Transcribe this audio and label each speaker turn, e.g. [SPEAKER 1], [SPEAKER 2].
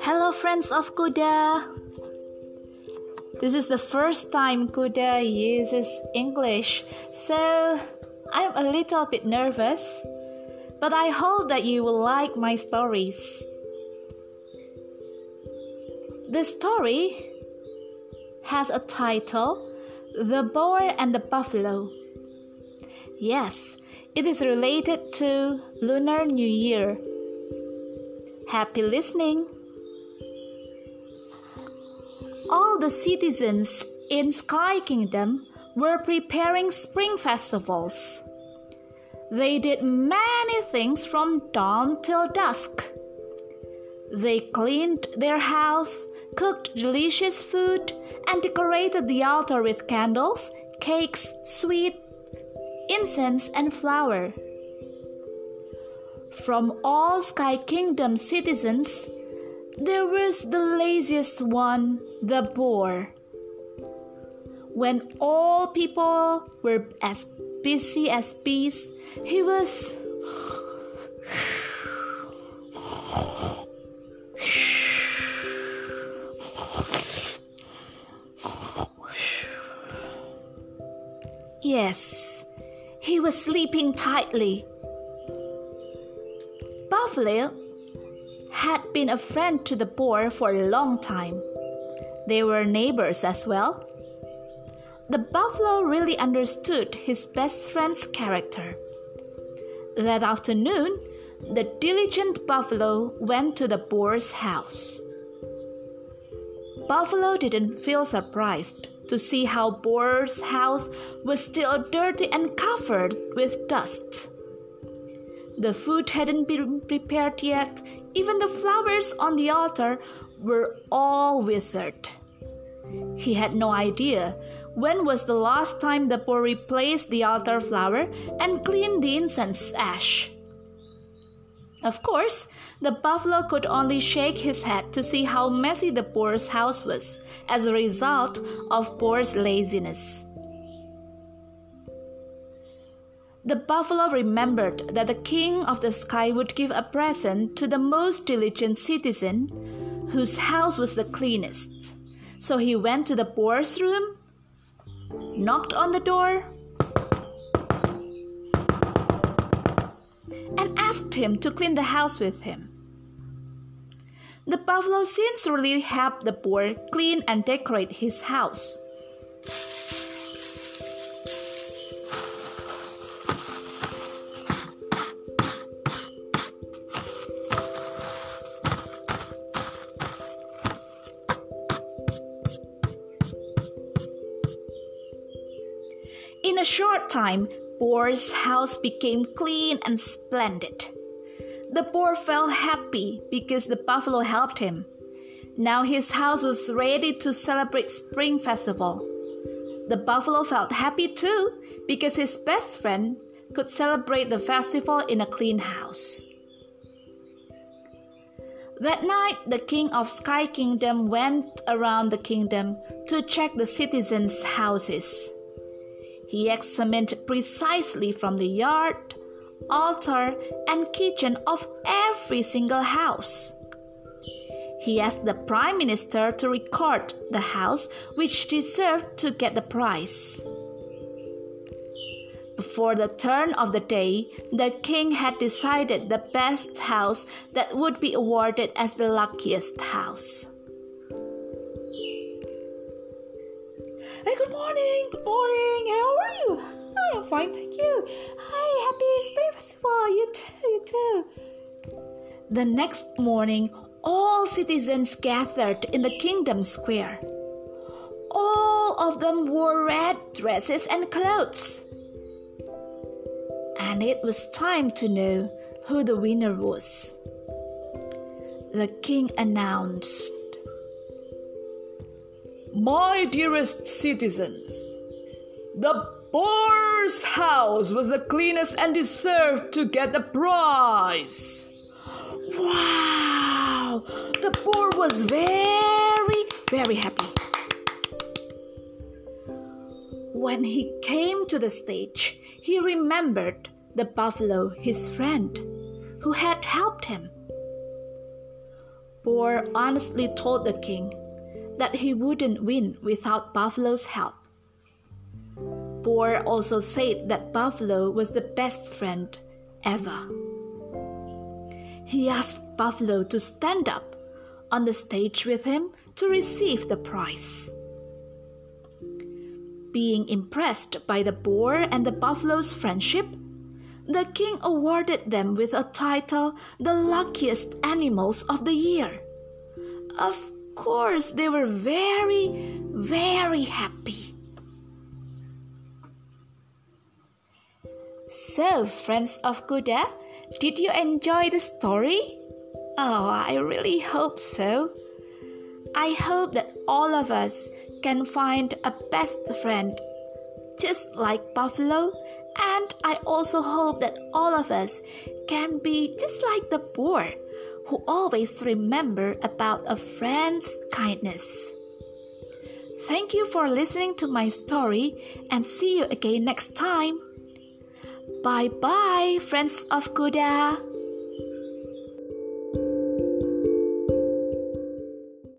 [SPEAKER 1] Hello, friends of Kuda. This is the first time Kuda uses English, so I'm a little bit nervous, but I hope that you will like my stories. The story has a title The Boar and the Buffalo. Yes, it is related to Lunar New Year. Happy listening! all the citizens in Sky Kingdom were preparing spring festivals. They did many things from dawn till dusk. They cleaned their house, cooked delicious food, and decorated the altar with candles, cakes, sweet, incense, and flower. From all Sky Kingdom citizens, there was the laziest one, the boar. When all people were as busy as bees, he was. Yes, he was sleeping tightly. Buffalo had been a friend to the boar for a long time. They were neighbors as well. The buffalo really understood his best friend's character. That afternoon, the diligent buffalo went to the boar's house. Buffalo didn't feel surprised to see how Boar's house was still dirty and covered with dust. The food hadn't been prepared yet. Even the flowers on the altar were all withered. He had no idea when was the last time the boar replaced the altar flower and cleaned the incense ash. Of course, the buffalo could only shake his head to see how messy the boar's house was as a result of boar's laziness. The buffalo remembered that the king of the sky would give a present to the most diligent citizen whose house was the cleanest. So he went to the boar's room, knocked on the door, and asked him to clean the house with him. The buffalo sincerely helped the boar clean and decorate his house. In a short time, Boar's house became clean and splendid. The boar felt happy because the buffalo helped him. Now his house was ready to celebrate spring festival. The buffalo felt happy too because his best friend could celebrate the festival in a clean house. That night, the king of Sky Kingdom went around the kingdom to check the citizens' houses. He examined precisely from the yard, altar, and kitchen of every single house. He asked the Prime Minister to record the house which deserved to get the prize. Before the turn of the day, the king had decided the best house that would be awarded as the luckiest house. Morning, good morning. How are you? I'm fine, thank you. Hi, happy Spring Festival. You too, you too. The next morning, all citizens gathered in the kingdom square. All of them wore red dresses and clothes. And it was time to know who the winner was. The king announced my dearest citizens, the boar's house was the cleanest and deserved to get the prize. Wow! The boar was very, very happy. When he came to the stage, he remembered the buffalo his friend, who had helped him. Boar honestly told the king that he wouldn't win without Buffalo's help. Boar also said that Buffalo was the best friend ever. He asked Buffalo to stand up on the stage with him to receive the prize. Being impressed by the boar and the buffalo's friendship, the king awarded them with a title the luckiest animals of the year. Of course, they were very, very happy. So, friends of Kuda, did you enjoy the story? Oh, I really hope so. I hope that all of us can find a best friend, just like Buffalo, and I also hope that all of us can be just like the boar who always remember about a friend's kindness. Thank you for listening to my story and see you again next time. Bye bye, friends of Kuda.